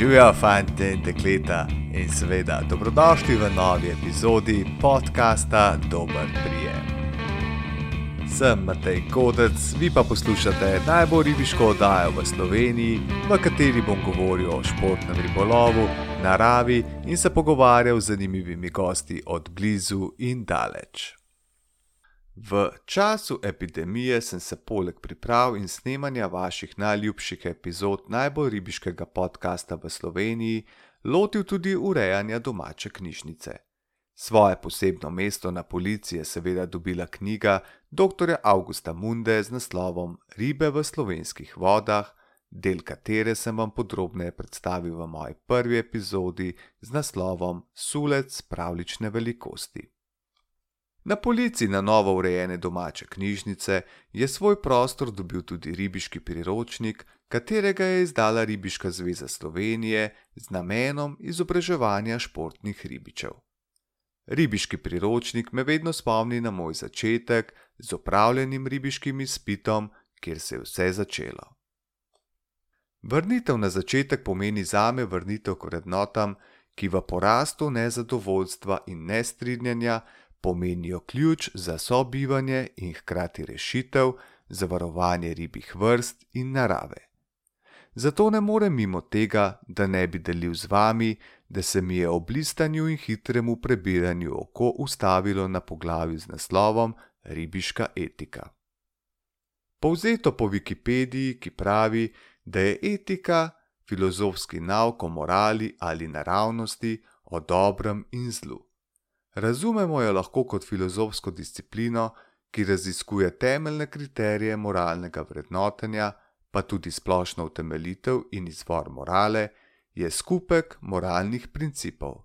Živijo fanti in dekleta in seveda dobrodošli v novi epizodi podcasta Dober prijem. Sem Matej Kodec, vi pa poslušate najbolj ribiško oddajo v Sloveniji, v kateri bom govoril o športnem ribolovu, naravi in se pogovarjal z zanimivimi gosti od blizu in daleč. V času epidemije sem se poleg priprav in snemanja vaših najljubših epizod najbolj ribiškega podcasta v Sloveniji lotil tudi urejanja domače knjižnice. Svoje posebno mesto na policiji je seveda dobila knjiga dr. Augusta Munde z naslovom Ribe v slovenskih vodah, del katere sem vam podrobneje predstavil v moji prvi epizodi z naslovom Sulec pravlične velikosti. Na polici na novo urejene domače knjižnice je svoj prostor dobil tudi ribiški priročnik, katerega je izdala Ribiška zveza Slovenije z namenom izobraževanja športnih ribičev. Ribiški priročnik me vedno spomni na moj začetek z opravljenim ribiškim izpitom, kjer se je vse začelo. Vrnitev na začetek pomeni zame vrnitev k vrednotam, ki v porastu nezadovoljstva in nestrinjanja pomenijo ključ za sobivanje in hkrati rešitev za varovanje ribjih vrst in narave. Zato ne morem mimo tega, da ne bi delil z vami, da se mi je ob listanju in hitremu prebiranju oko ustavilo na poglavju z naslovom Ribiška etika. Povzeto po Wikipediji, ki pravi, da je etika filozofski nauk o morali ali naravnosti, o dobrem in zlu. Razumemo jo lahko kot filozofsko disciplino, ki raziskuje temeljne kriterije moralnega vrednotenja, pa tudi splošno utemeljitev in izvor morale, je skupek moralnih principov.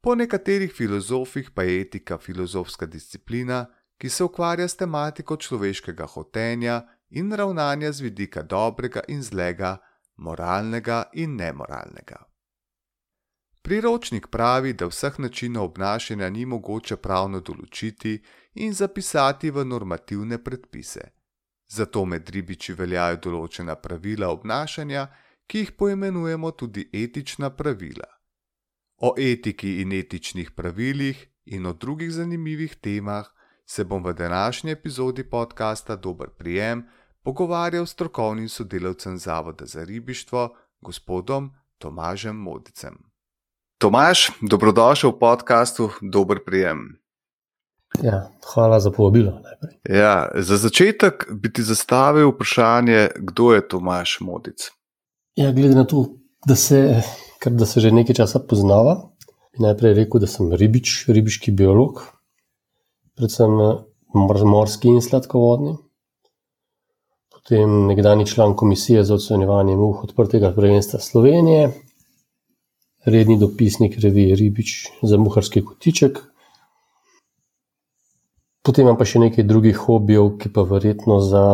Po nekaterih filozofih pa je etika filozofska disciplina, ki se ukvarja s tematiko človeškega hotenja in ravnanja z vidika dobrega in zlega, moralnega in nemoralnega. Priročnik pravi, da vseh načinov obnašanja ni mogoče pravno določiti in zapisati v normativne predpise. Zato med ribiči veljajo določena pravila obnašanja, ki jih poimenujemo tudi etična pravila. O etiki in etičnih pravilih in o drugih zanimivih temah se bom v današnji epizodi podcasta Dober prijem pogovarjal s strokovnim sodelavcem Zavoda za ribištvo, gospodom Tomažem Modicem. Tomaš, dobrodošel v podkastu, dober prijem. Ja, hvala za povabilo. Ja, za začetek bi ti zastavil vprašanje, kdo je Tomaš Modic. Ja, glede na to, da se, da se že nekaj časa poznava, bi najprej rekel, da sem ribič, ribiški biolog, predvsem morski in sladkovodni. Potem nekdani član komisije za ocenjevanje muh odprtega prvenstva Slovenije, redni dopisnik revije Ribič za muharski kotiček. Potem imam pa še nekaj drugih hobijev, ki pa verjetno za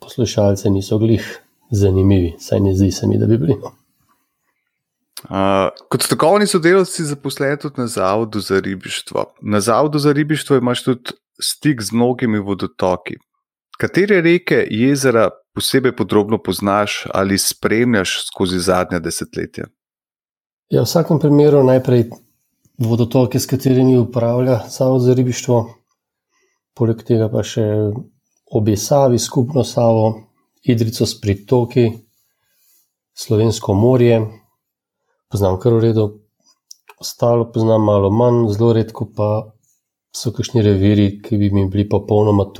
poslušalce niso glih zanimivi, saj ne zdi se mi, da bi bili. Uh, kot strokovni sodelavci zaposleni tudi na Zavodu za ribištvo. Na Zavodu za ribištvo imaš tudi stik z mnogimi vodotoki. Katere reke, jezera posebej podrobno poznaš ali spremljaš skozi zadnja desetletja? Ja, v vsakem primeru najprej vodotoke, s katerimi upravlja Savo za ribištvo, poleg tega pa še obe Savi, skupno Savo, Idrico s pritoki, Slovensko morje, poznam kar v redu, ostalo poznam malo manj, zelo redko pa so kakšni reviri, ki bi mi bili popolnoma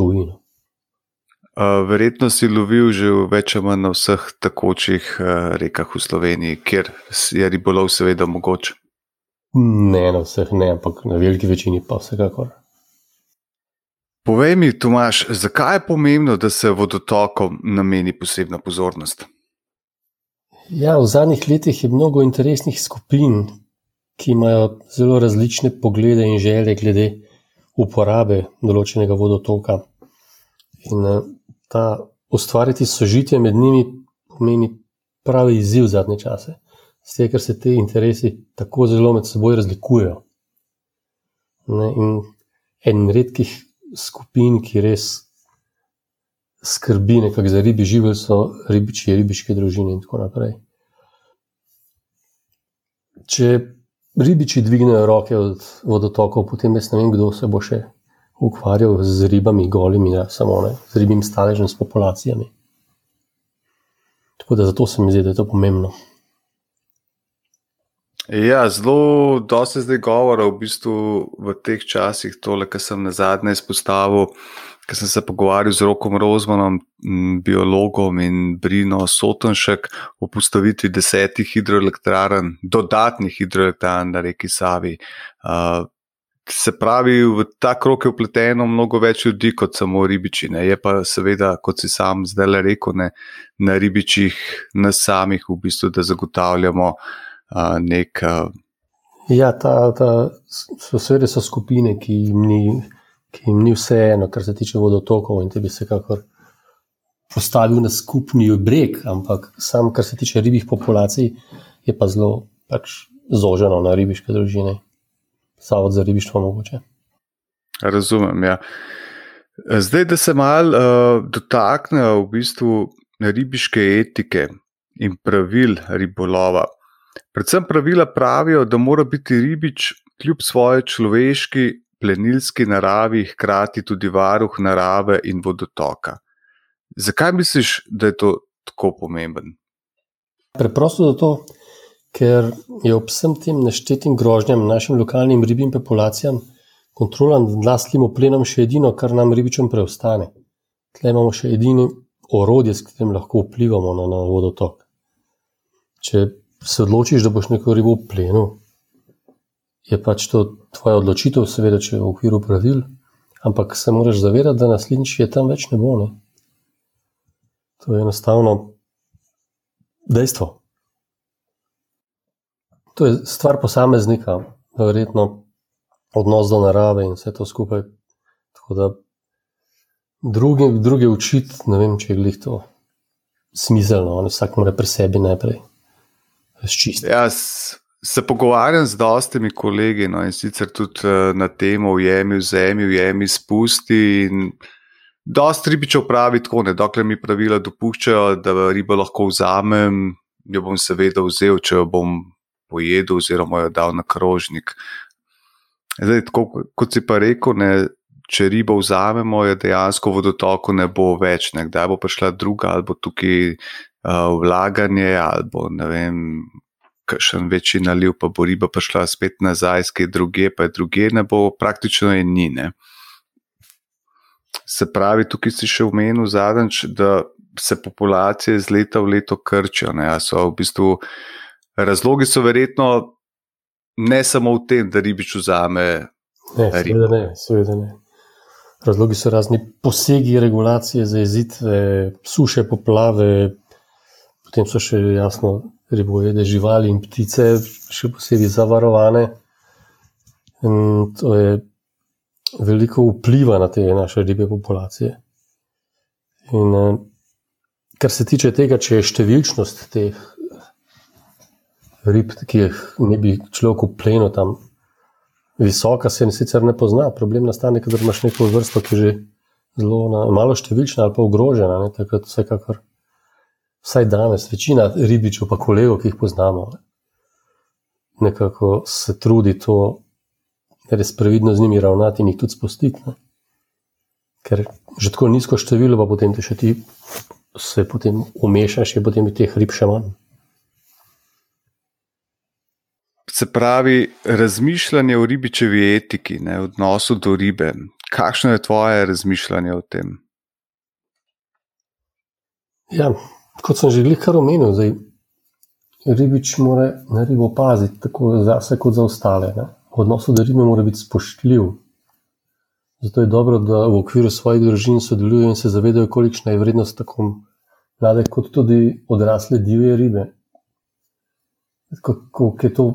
tujino. Verjetno si lovil že več ali manj na vseh takočih rekah v Sloveniji, kjer je ribolov seveda mogoč. Ne na vseh, ne, ampak na veliki večini pa vsekakor. Povej mi, Tomaš, zakaj je pomembno, da se vodotokom nameni posebna pozornost? Ja, v zadnjih letih je mnogo interesnih skupin, ki imajo zelo različne poglede in želje glede uporabe določenega vodotoka. In ta ustvariti sožitje med njimi pomeni pravi izziv zadnje čase. Zdaj, ker se ti interesi tako zelo med seboj razlikujejo. Ne, in en redkih skupin, ki res skrbi za ribi živelj, so ribiči, ribiške družine in tako naprej. če ribiči dvignejo roke od vodotokov, potem jaz ne vem, kdo se bo še ukvarjal z ribami, golimi, ja, samo ne, z ribim staležem, s populacijami. Tako da zato se mi zdi, da je to pomembno. Ja, zelo dosti zdaj govora v bistvu v teh časih, tole, kar sem na zadnje izpostavil, ker sem se pogovarjal z Rokom Rozmanom, biologom in Brino Sotonšek o postavitvi desetih hidroelektrarn, dodatnih hidroelektrarn na reki Savi. Uh, se pravi, v ta krok je upleteno mnogo več ljudi kot samo ribiči. Ne. Je pa seveda, kot si sam zdaj le rekel, ne, na ribičih, na samih, v bistvu, da zagotavljamo uh, nek. Uh, ja, ta, ta so seveda so skupine, ki jim ni ki jim ni vseeno, kar se tiče vodotokov in te bi se kakor postavil na skupni breg, ampak sam, kar se tiče ribjih populacij, je pa zelo pač zoženo na ribiške družine. Zavod za ribištvo mogoče. Razumem. Ja. Zdaj, da se mal uh, dotaknejo v bistvu ribiške etike in pravil ribolova. Predvsem pravila pravijo, da mora biti ribič kljub svoje človeški plenilski naravi, hkrati tudi varuh narave in vodotoka. Zakaj misliš, da je to tako pomemben? Preprosto zato, ker je ob vsem tem neštetim grožnjam našim lokalnim ribjim populacijam kontrola nad lastnim oplenom še edino, kar nam ribičem preostane. Tle imamo še edini orodje, s katerim lahko vplivamo na, na vodotok. Če se odločiš, da boš neko ribo plenil, je pač to tvoja odločitev, seveda, če je v okviru pravil, ampak se moraš zavedati, da naslednjič je tam več ne bo. Ne? To je enostavno dejstvo. To je stvar posameznika, verjetno odnos do narave in vse to skupaj. Tako da druge, druge učiti, ne vem, če je glih to smiselno, vsak mora pri sebi najprej razčistiti. Ja, Se pogovarjam z dostimi kolegi no, in sicer tudi uh, na temo ujemi v zemlji, ujemi spusti. Dosti ribičev pravi tako, ne, dokler mi pravila dopuščajo, da ribo lahko vzamem, jo bom seveda vzel, če jo bom pojedel oziroma jo dal na krožnik. Zdaj, tako, kot si pa rekel, ne, če ribo vzamemo, je dejansko vodotoku ne bo več, ne, kdaj bo prišla druga, ali bo tukaj uh, vlaganje, ali bo ne vem še en večji naliv, pa bo riba prišla spet nazaj, skaj druge, pa je druge, ne bo praktično je ni. Ne. Se pravi, tukaj si še omenil zadnjič, da se populacije iz leta v leto krčijo. So v bistvu, razlogi so verjetno ne samo v tem, da ribič vzame. Ne, seveda ne, seveda ne. Razlogi so razni posegi, regulacije, zajezitve, suše, poplave, potem so še jasno ribojede živali in ptice, še posebej zavarovane. In to je veliko vpliva na te naše ribe populacije. In eh, kar se tiče tega, če je številčnost teh rib, ki jih ne bi človek uplenil tam, visoka, se sicer ne pozna. Problem nastane, ker imaš neko vrsto, ki je že zelo na, malo številčna ali pa ogrožena. Ne, takrat vsekakor vsaj danes, večina ribičev, pa kolegov, ki jih poznamo, nekako se trudi to res previdno z njimi ravnati in jih tudi spustiti. Ne? Ker že tako nizko število, pa potem te še ti se potem umešaš, je potem teh rib še manj. Se pravi, razmišljanje o ribičevi etiki, ne, odnosu do ribe. Kakšno je tvoje razmišljanje o tem? Ja, Kot sem že kar omenil, zdaj, ribič mora na ribo paziti, tako za vse, kot za ostale. Ne? V odnosu do ribe mora biti spoštljiv. Zato je dobro, da v okviru svojih družin sodelujejo in se zavedajo, kolikšna je vrednost tako mlade, kot tudi odrasle divje ribe. Kako je to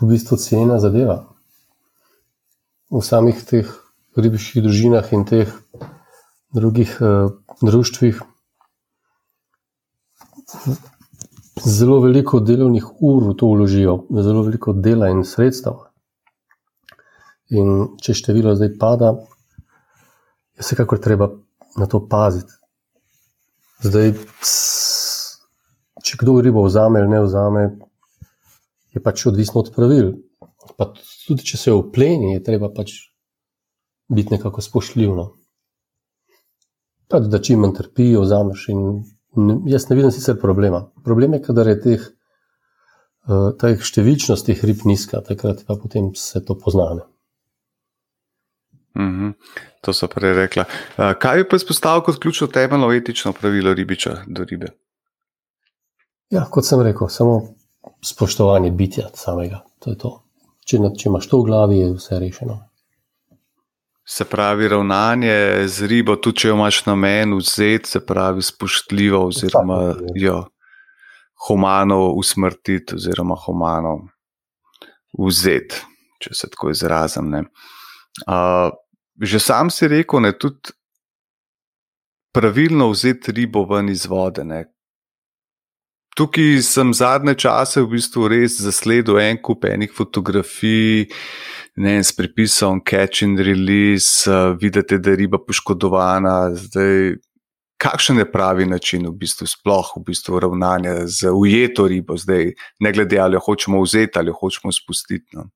v bistvu cena zadeva. V samih teh ribiških družinah in teh drugih uh, društvih zelo veliko delovnih ur v to vložijo, zelo veliko dela in sredstev. In če število zdaj pada, je vsekakor treba na to paziti. Zdaj, če kdo ribo vzame ali ne vzame, je pač odvisno od pravil. Pa tudi, če se je v pleni, je treba pač biti nekako spoštljiv. No. Pač, da čim manj trpijo, vzameš. Jaz ne vidim sicer problema. Problem je, kadar je teh, teh številčnost teh rib nizka, takrat pa potem se to poznane. Mm -hmm. To so prej rekla. Uh, kaj bi pa izpostavil kot ključno temeljno etično pravilo ribiča do ribe? Ja, kot sem rekel, samo spoštovanje bitja samega. To to. Če, če imaš to v glavi, je vse rešeno. Se pravi, ravnanje z ribo, tudi če jo imaš na meni vzeti, se pravi, spoštljivo, oziroma jo humano usmrtiti, oziroma humano vzeti, če se tako izrazim. Uh, že sam si rekel, je tudi pravilno vzeti ribo ven iz vode, ne? Tukaj sem zadnje čase v bistvu res zasledil en kup enih fotografij, ne vem, s pripisom catch and release, vidite, da je riba poškodovana. Zdaj, kakšen je pravi način v bistvu sploh v bistvu ravnanja z ujeto ribo, zdaj, ne glede ali jo hočemo vzeti ali jo hočemo spustiti. No?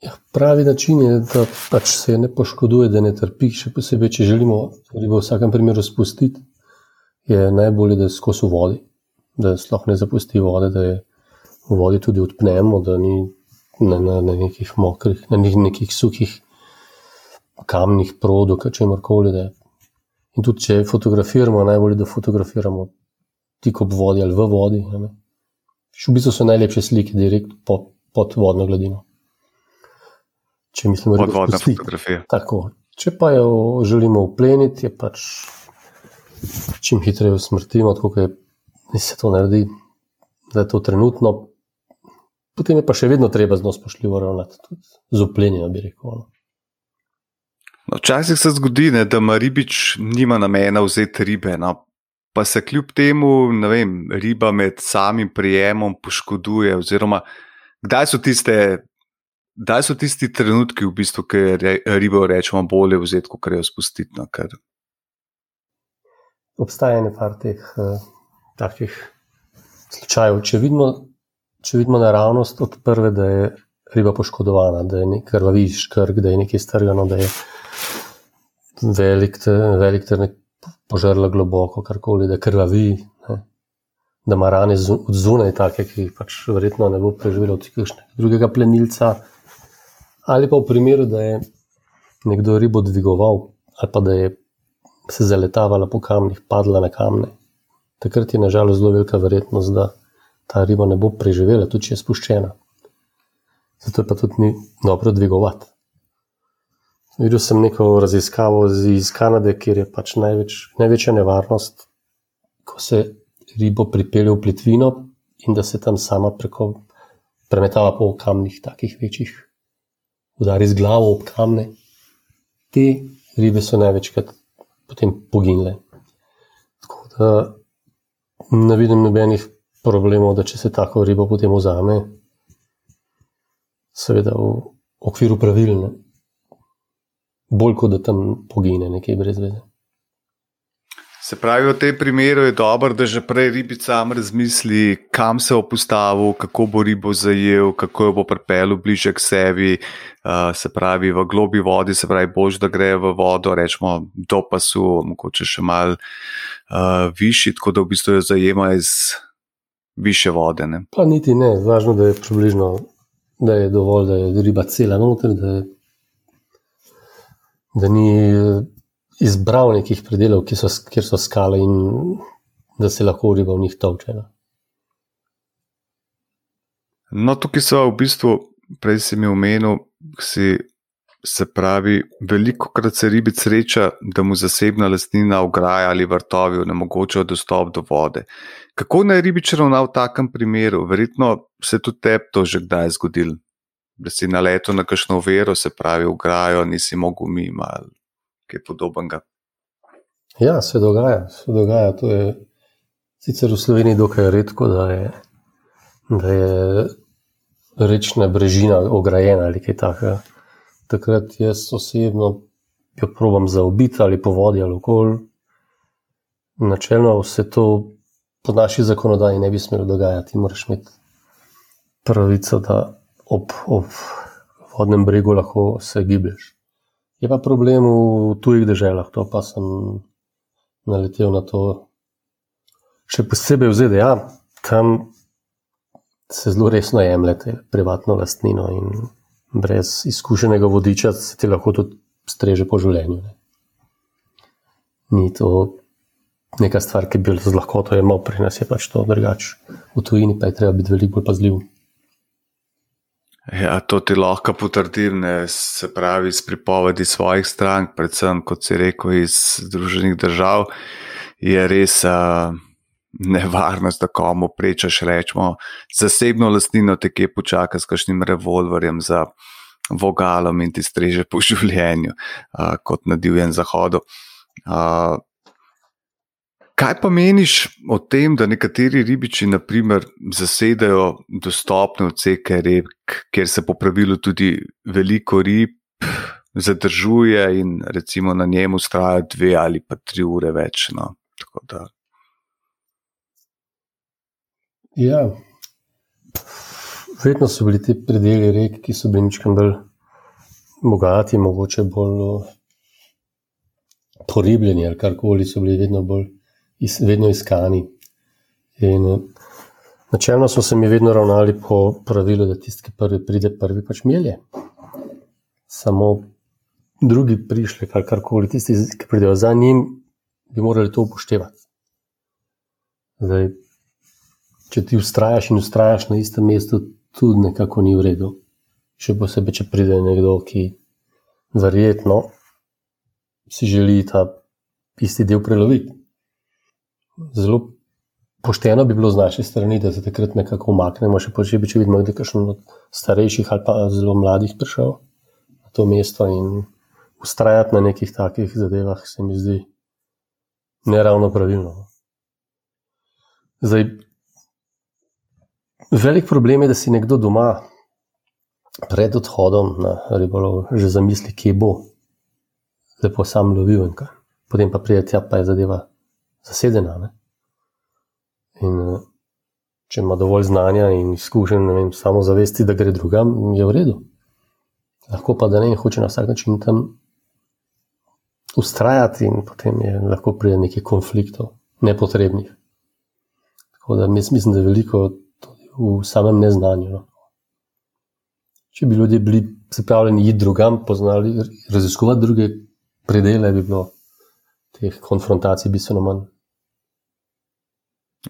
Ja, pravi način je, da pač se ne poškoduje, da ne trpi, še posebej, če želimo ribo v vsakem primeru spustiti je najbolje, da je skozi vodi, da sploh ne zapusti vode, da je v vodi tudi odpnemo, da ni na, na, na nekih mokrih, na nekih suhih kamnih prodov, če morkoli. In tudi, če fotografiramo, najbolje, da fotografiramo tik ob vodi ali v vodi. V bistvu so najlepše slike direkt pod, pod vodno gladino. Če mislimo, da je to vodna fotografija. Tako. Če pa jo želimo upleniti, je pač čim hitreje usmrtimo, tako da se to naredi, da je to trenutno. Potem je pa še vedno treba zelo spoštljivo ravnati, tudi z uplenjem, bi rekel. No. No, včasih se zgodi, ne, da ima ribič nima namena vzeti ribe, no, pa se kljub temu, ne vem, riba med samim prijemom poškoduje. Oziroma, kdaj so tiste, kdaj so tisti trenutki, v bistvu, ki ribo rečemo, bolje vzeti, kot jo spustiti. No, obstaja nekaj teh uh, takih slučajev. Če vidimo, če vidimo naravnost od prve, da je riba poškodovana, da je nekaj krvaviš, krk, da je nekaj strgano, da je velik, velik ter nek požrla globoko, karkoli, da krvavi. Ne. Da ima rane od zunaj, take, ki jih pač verjetno ne bo preživelo od kakšnega drugega plenilca, ali pa v primeru, da je nekdo ribo dvigoval, ali pa da je se zaletavala po kamnih, padla na kamne. Takrat je nažalost zelo velika verjetnost, da ta riba ne bo preživela, tudi če je spuščena. Zato je pa tudi ni dobro dvigovati. Videl sem neko raziskavo iz Kanade, kjer je pač največ, največja nevarnost, ko se ribo pripelje v plitvino in da se tam sama preko premetava po kamnih, takih večjih, udari z glavo ob kamne. Te ribe so največkrat potem poginile. Tako da ne vidim nobenih problemov, da če se tako ribo potem vzame, seveda v okviru pravilne, bolj kot da tam pogine nekaj brez veze. Se pravi, v tem primeru je dobro, da že prej ribica sam razmisli, kam se bo postavil, kako bo ribo zajel, kako jo bo pripeljal bliže k sebi. Uh, se pravi, v globi vodi, se pravi, bož, da gre v vodo, rečemo do pasu, mogoče še mal uh, višji, tako da v bistvu jo zajema iz više vode. Ne? Pa niti ne, važno, da je približno, da je dovolj, da je riba cela noter, da, je, da ni izbral nekih predelov, so, kjer so skale in da se lahko riba v njih toče. No, no tukaj so v bistvu, prej si mi omenil, si. Se pravi, veliko krat se ribic sreča, da mu zasebna lastnina, ograja ali vrtovi onemogočajo dostop do vode. Kako naj ribič ravna v takem primeru? Verjetno se tudi tebi to že kdaj zgodilo, da si na leto na kakšno vero, se pravi, ograjo, nisi mogel mimo ali kaj podobnega. Ja, se dogaja, se dogaja. To je sicer v Sloveniji dokaj redko, da je, da je rečna brežina ograjena ali kaj takega. Takrat jaz osebno jo probujem zaobiti ali po vodi ali okoli. Načelno se to po naši zakonodaji ne bi smelo dogajati. Moraš imeti pravico, da ob, ob vodnem bregu lahko se giblješ. Je pa problem v tujih državah, to pa sem naletel na to. Še posebej v ZDA, tam se zelo resno jemljete privatno lastnino in brez izkušenega vodiča se ti lahko tudi streže po življenju. Ne. Ni to neka stvar, ki bi jo z lahkoto imel, pri nas je pač to drugače. V tujini pa je treba biti veliko bolj pazljiv. Ja, to ti lahko potrdim, se pravi, iz pripovedi svojih strank, predvsem, kot si rekel, iz Združenih držav, je res uh, nevarnost, da komu prečeš, rečemo, zasebno lastnino te kje počaka s kakšnim revolverjem za vogalom in ti streže po življenju, uh, kot na divjem zahodu. Uh, Kaj pa meniš o tem, da nekateri ribiči, naprimer, zasedajo dostopne odseke rek, kjer se po pravilu tudi veliko rib zadržuje in recimo na njemu ustraja dve ali pa tri ure več? No? Ja, vedno so bili ti predeli rek, ki so bili nekaj bolj bogati, mogoče bolj poribljeni ali karkoli, so bili vedno bolj is, vedno iskani. In, eh, načelno smo se mi vedno ravnali po pravilu, da tisti, ki prvi pride, prvi pač melje. Samo drugi prišli, kar karkoli, tisti, ki pridejo za njim, bi morali to upoštevati. Zdaj, če ti ustrajaš in ustrajaš na istem mestu, tudi nekako ni v redu. Še posebej, če pride nekdo, ki verjetno si želi ta isti del preloviti zelo pošteno bi bilo z naše strani, da se takrat nekako umaknemo, še posebej, če vidimo, da je kakšen od starejših ali pa zelo mladih prišel na to mesto in ustrajati na nekih takih zadevah, se mi zdi neravno pravilno. Zdaj, velik problem je, da si nekdo doma pred odhodom na ribolov že zamisli, kje bo, lepo sam lovil in kaj. Potem pa pride tja, pa je zadeva zasedena. Ne? In eh, če ima dovolj znanja in izkušenj, ne vem, samo zavesti, da gre drugam, je v redu. Lahko pa da ne hoče na vsak način tam ustrajati, in potem je lahko pride nekaj konfliktov, nepotrebnih. Tako da mislim, da je veliko tudi v samem neznanju. No. Če bi ljudje bili pripravljeni iti drugam, poznali, raziskovati druge predele, bi bilo teh konfrontacij bistveno manj.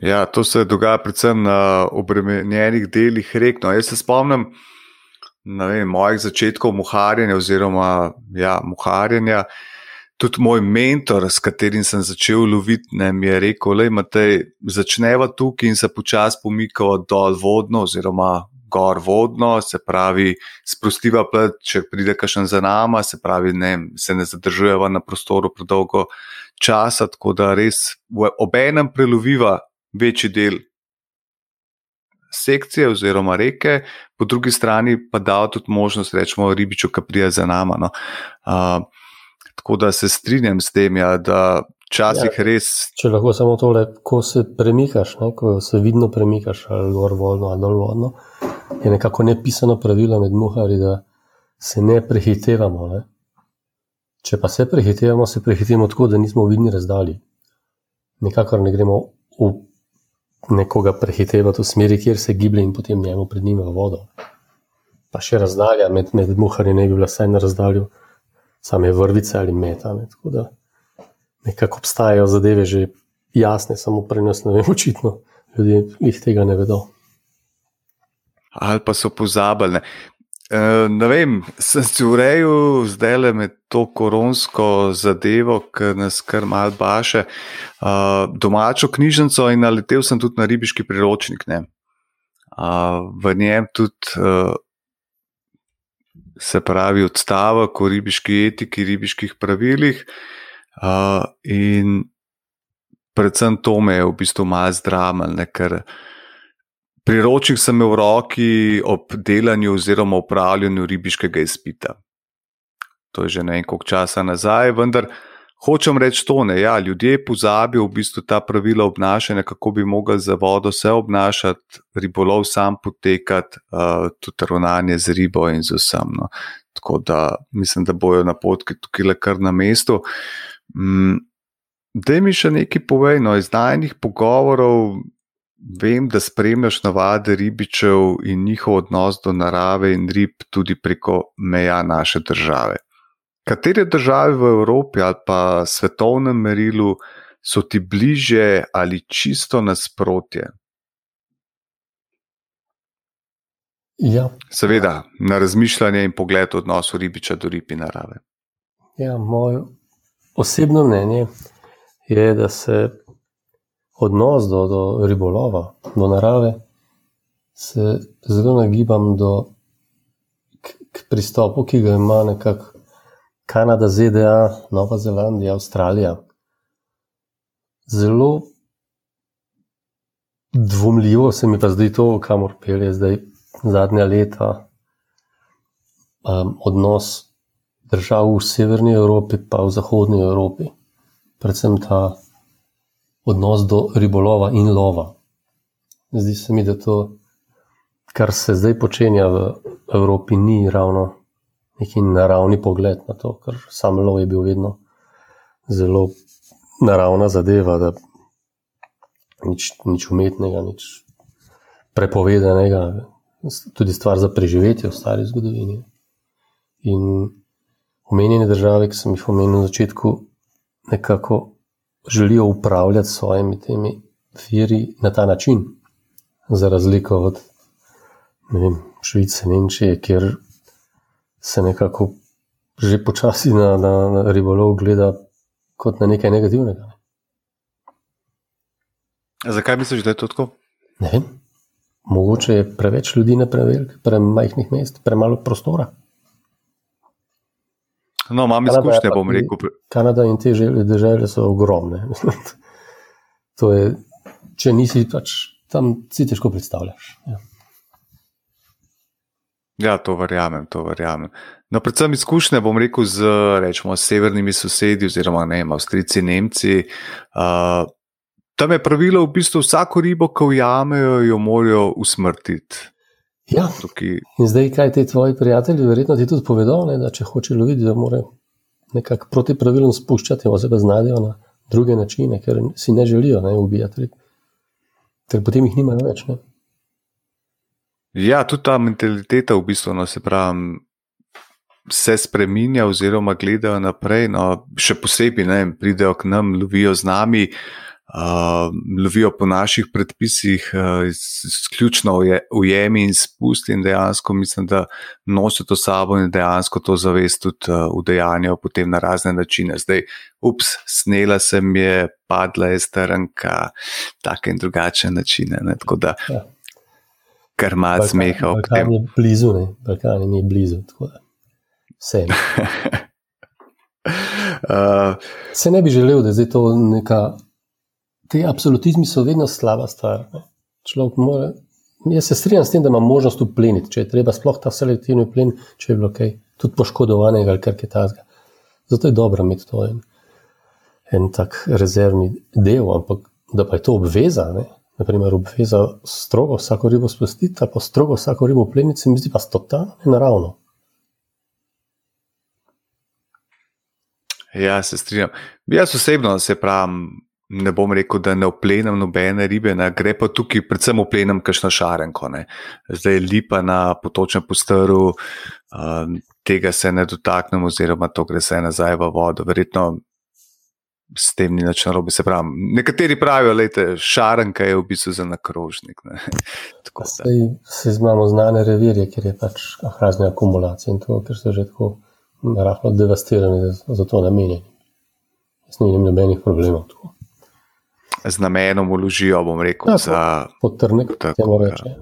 Ja, to se dogaja predvsem na obremenjenih delih rek. No, jaz se spomnim vem, mojih začetkov muharjenja, oziroma ja, muharjenja. Tudi moj mentor, s katerim sem začel loviti, mi je rekel: da začneva tukaj in se počasi pomikava dol vodno, oziroma gor vodno, se pravi, sprostiva plet, če pride kakšen za nama, se pravi, ne, se ne zadržujeva na prostoru predolgo časa, tako da res ob enem preloviva večji del sekcije oziroma reke, po drugi strani pa da tudi možnost, rečemo, ribiču, ki prija za nama. No. Uh, tako da se strinjam s tem, ja, da včasih ja, res. Če lahko samo tole, ko se premikaš, ne, ko se vidno premikaš, ali gor vodno ali dol vodno, je nekako nepisano pravilo med muhari, da se ne prehitevamo. Ne. Če pa se prehitevamo, se prehitevamo tako, da nismo vidni razdalji. Nikakor ne gremo v nekoga prehitevati v smeri, kjer se giblje in potem njemu pred njim v vodo. Pa še razdalja med, med muharji ne bi bila vsaj na razdalju same vrvice ali meta. Ne. Tako da nekako obstajajo zadeve že jasne, samo pri nas ne vem, očitno ljudje jih tega ne vedo. Ali pa so pozabili. Eh, ne vem, sem se urejal zdaj le med to koronsko zadevo, ki nas kar mal baše, uh, domačo knjižnico in naletel sem tudi na ribiški priročnik. Uh, v njem tudi uh, se pravi odstavek o ribiški etiki, ribiških pravilih. Uh, in predvsem to me je v bistvu malo zdramal, ker Priročnik sem imel v roki ob delanju oziroma upravljanju ribiškega izpita. To je že nekaj časa nazaj, vendar hočem reči to, ne, ja, ljudje pozabijo v bistvu ta pravila obnašanja, kako bi mogli za vodo se obnašati, ribolov sam potekati, uh, tudi ravnanje z ribo in z vsem. No. Tako da mislim, da bojo napotki tukaj le kar na mestu. Mm, da mi še nekaj povej, no, iz najnih pogovorov. Vem, da spremljaš navade ribičev in njihov odnos do narave in rib tudi preko meja naše države. Katere države v Evropi ali pa svetovnem merilu so ti bliže ali čisto nasprotje? Ja. Seveda, na razmišljanje in pogled odnosu ribiča do rib in narave. Ja, moje osebno mnenje je, da se odnos do, do ribolova, do narave, se zelo nagibam do, k, k pristopu, ki ga ima nekako Kanada, ZDA, Nova Zelandija, Avstralija. Zelo dvomljivo se mi pa zdi to, kamor pelje zdaj zadnja leta. Um, odnos držav v severni Evropi, pa v zahodni Evropi, predvsem ta odnos do ribolova in lova. Zdi se mi, da to, kar se zdaj počenja v Evropi, ni ravno neki naravni pogled na to, ker sam lov je bil vedno zelo naravna zadeva, da nič, nič umetnega, nič prepovedanega, tudi stvar za preživetje v stari zgodovini. In omenjene države, ki sem jih omenil na začetku, nekako želijo upravljati s svojimi temi viri na ta način, za razliko od vem, Švice, Nemčije, kjer se nekako že počasi na, na, na ribolov gleda kot na nekaj negativnega. Ne. Zakaj misliš, da je to tako? Ne vem. Mogoče je preveč ljudi na prevelikih, premajhnih mest, premalo prostora. No, imam izkušnje, bom rekel. Kanada in te države so ogromne. je, če nisi pač tam, si težko predstavljaš. Ja. Ja, to verjamem, to verjamem. No, predvsem izkušnje, bom rekel, z rečemo, severnimi sosedi, oziroma ne, Avstrijci, Nemci. Uh, tam je pravilo, v bistvu vsako ribo, ki jo jamejo, jo morajo usmrtiti. Ja. Tukaj... In zdaj, kaj ti tvoji prijatelji, verjetno ti tudi povedo, ne, da če hoče loviti, da mora nekako proti pravilom spuščati, oziroma znajdejo na druge načine, ker si ne želijo ne, ubijati rib. Ker potem jih nimajo več. Ne. Ja, tudi ta mentaliteta, v bistvu, no, se pravi, se spremenja, oziroma gledajo naprej. No, še posebej, ne, pridejo k nam, lovijo z nami, uh, lovijo po naših predpisih, izključno uh, ujemi in spusti, in dejansko mislim, da nosijo to sabo in dejansko to zavest tudi uh, udejanjajo potem na razne načine. Zdaj, ups, snela se mi je, padla je strnka, take in drugačne načine. Ne, kar ima smeha. Balkan je blizu, ne? Balkan je blizu. Vse. uh, Se ne bi želel, da je to neka. Ti absolutizmi so vedno slaba stvar. Ne? Človek mora. Jaz se strinjam s tem, da ima možnost upleniti, če je treba, sploh ta selektivni plen, če je bilo kaj, tudi poškodovanega ali kar je tazga. Zato je dobro imeti to en, en tak rezervni del, ampak da pa je to obveza, ne? naprimer, obveza strogo vsako ribo spustiti, ali pa strogo vsako ribo pleniti, mi zdi pa totalno nenaravno. Ja, se strinjam. Jaz osebno se pravim, ne bom rekel, da ne oplenem nobene ribe, ne. gre pa tukaj predvsem oplenem kakšno šarenko. Ne. Zdaj je lipa na potočnem postaru, um, tega se ne dotaknem, oziroma to gre se nazaj v vodo. Verjetno s tem ni nič narobe. Se pravi, nekateri pravijo, da je šarenka v bistvu za nakrožnik. Se imamo znane revirje, ker je pač razne akumulacije in to, ker so že tako rahlo devastirani, da za to namenjeni. Jaz ne vidim nobenih problemov. Tako. Z namenom uložijo, bom rekel, ja, za potrnek. Tako, ja.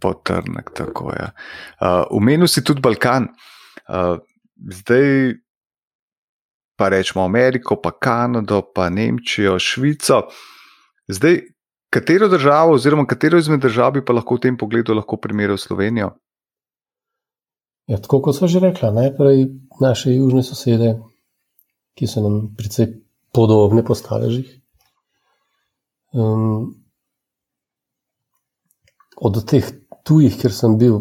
Potrnek, tako je. Ja. Uh, Umenil si tudi Balkan. Uh, zdaj, pa rečemo Ameriko, pa Kanado, pa Nemčijo, Švico. Zdaj, katero državo, oziroma katero izmed držav bi pa lahko v tem pogledu lahko primerjal Slovenijo? Ja, tako kot so že rekla, najprej naše južne sosede, ki so nam precej podobne po staležih. Um, od teh tujih, kjer sem bil,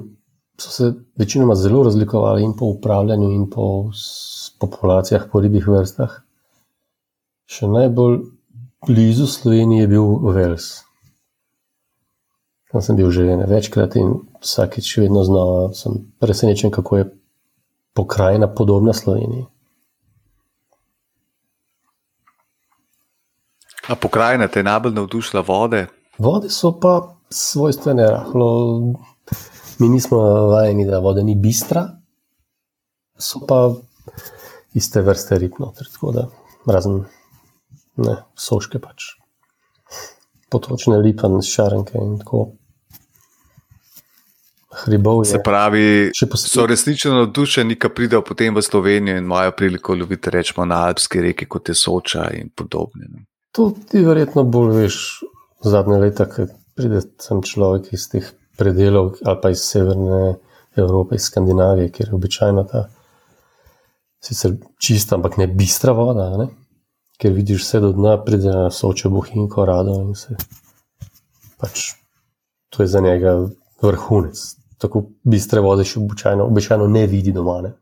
so se večinoma zelo razlikovali in po upravljanju, in po populacijah, po ribjih vrstah. Še najbolj blizu Slovenije je bil Vels. Tam sem bil že večkrat in vsakeč vedno znova sem presenečen, kako je pokrajina podobna Sloveniji. A pokrajina te je najbolj navdušila vode? Vode so pa svojstvene, rahlo. Mi nismo vajeni, da voda ni bistra, so pa iste vrste rib, noter, tako da razen ne, soške pač. Potočne lipan, šarenke in tako. Hribov Se je. pravi, Še posebej- so resnično navdušeni, ko pridejo potem v Slovenijo in imajo priliko loviti, rečemo, na alpski reki, kot je Soča in podobne. no. To ti verjetno bolj veš zadnje leta, ker pride sem človek iz teh predelov ali pa iz severne Evrope, iz Skandinavije, kjer je običajno ta sicer čista, ampak ne bistra voda, ne? ker vidiš vse do dna, pride na soče bohinko rado in se pač to je za njega vrhunec. Tako bistre vode še običajno, običajno ne vidi doma. Ne?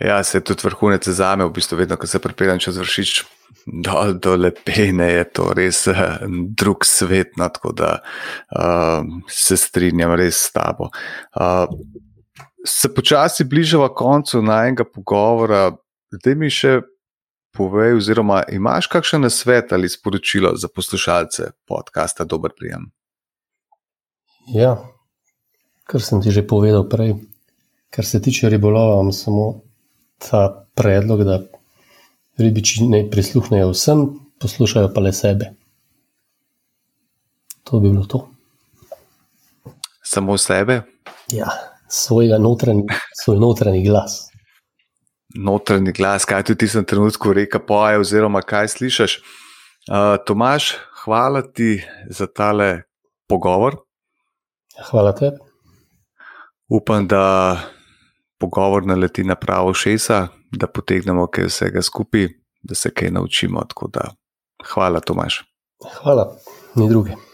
Ja, se tudi vrhunec za me, v bistvu, vedno, ko se pripeljem čez vršič dol do lepene, je to res eh, drug svet. No, tako da uh, se strinjam res s tabo. Uh, se počasi bližava koncu najnega pogovora, da mi še povej, oziroma imaš kakšen nasvet ali sporočilo za poslušalce podcasta Dober prijem. Ja, kar sem ti že povedal prej, kar se tiče ribolova, imam samo ta predlog, da ribiči ne prisluhnejo vsem, poslušajo pa le sebe. To bi bilo to. Samo sebe, Ja, svojega notranji, svoj notranji glas. notranji glas, kaj ti v tistem trenutku reka poje, oziroma kaj slišiš. Uh, Tomaš, hvala ti za tale pogovor. Hvala tebi. Upam, da pogovor naleti na pravo šesa, da potegnemo kaj vsega skupaj, da se kaj naučimo. Tako da, hvala, Tomaš. Hvala, ni druge.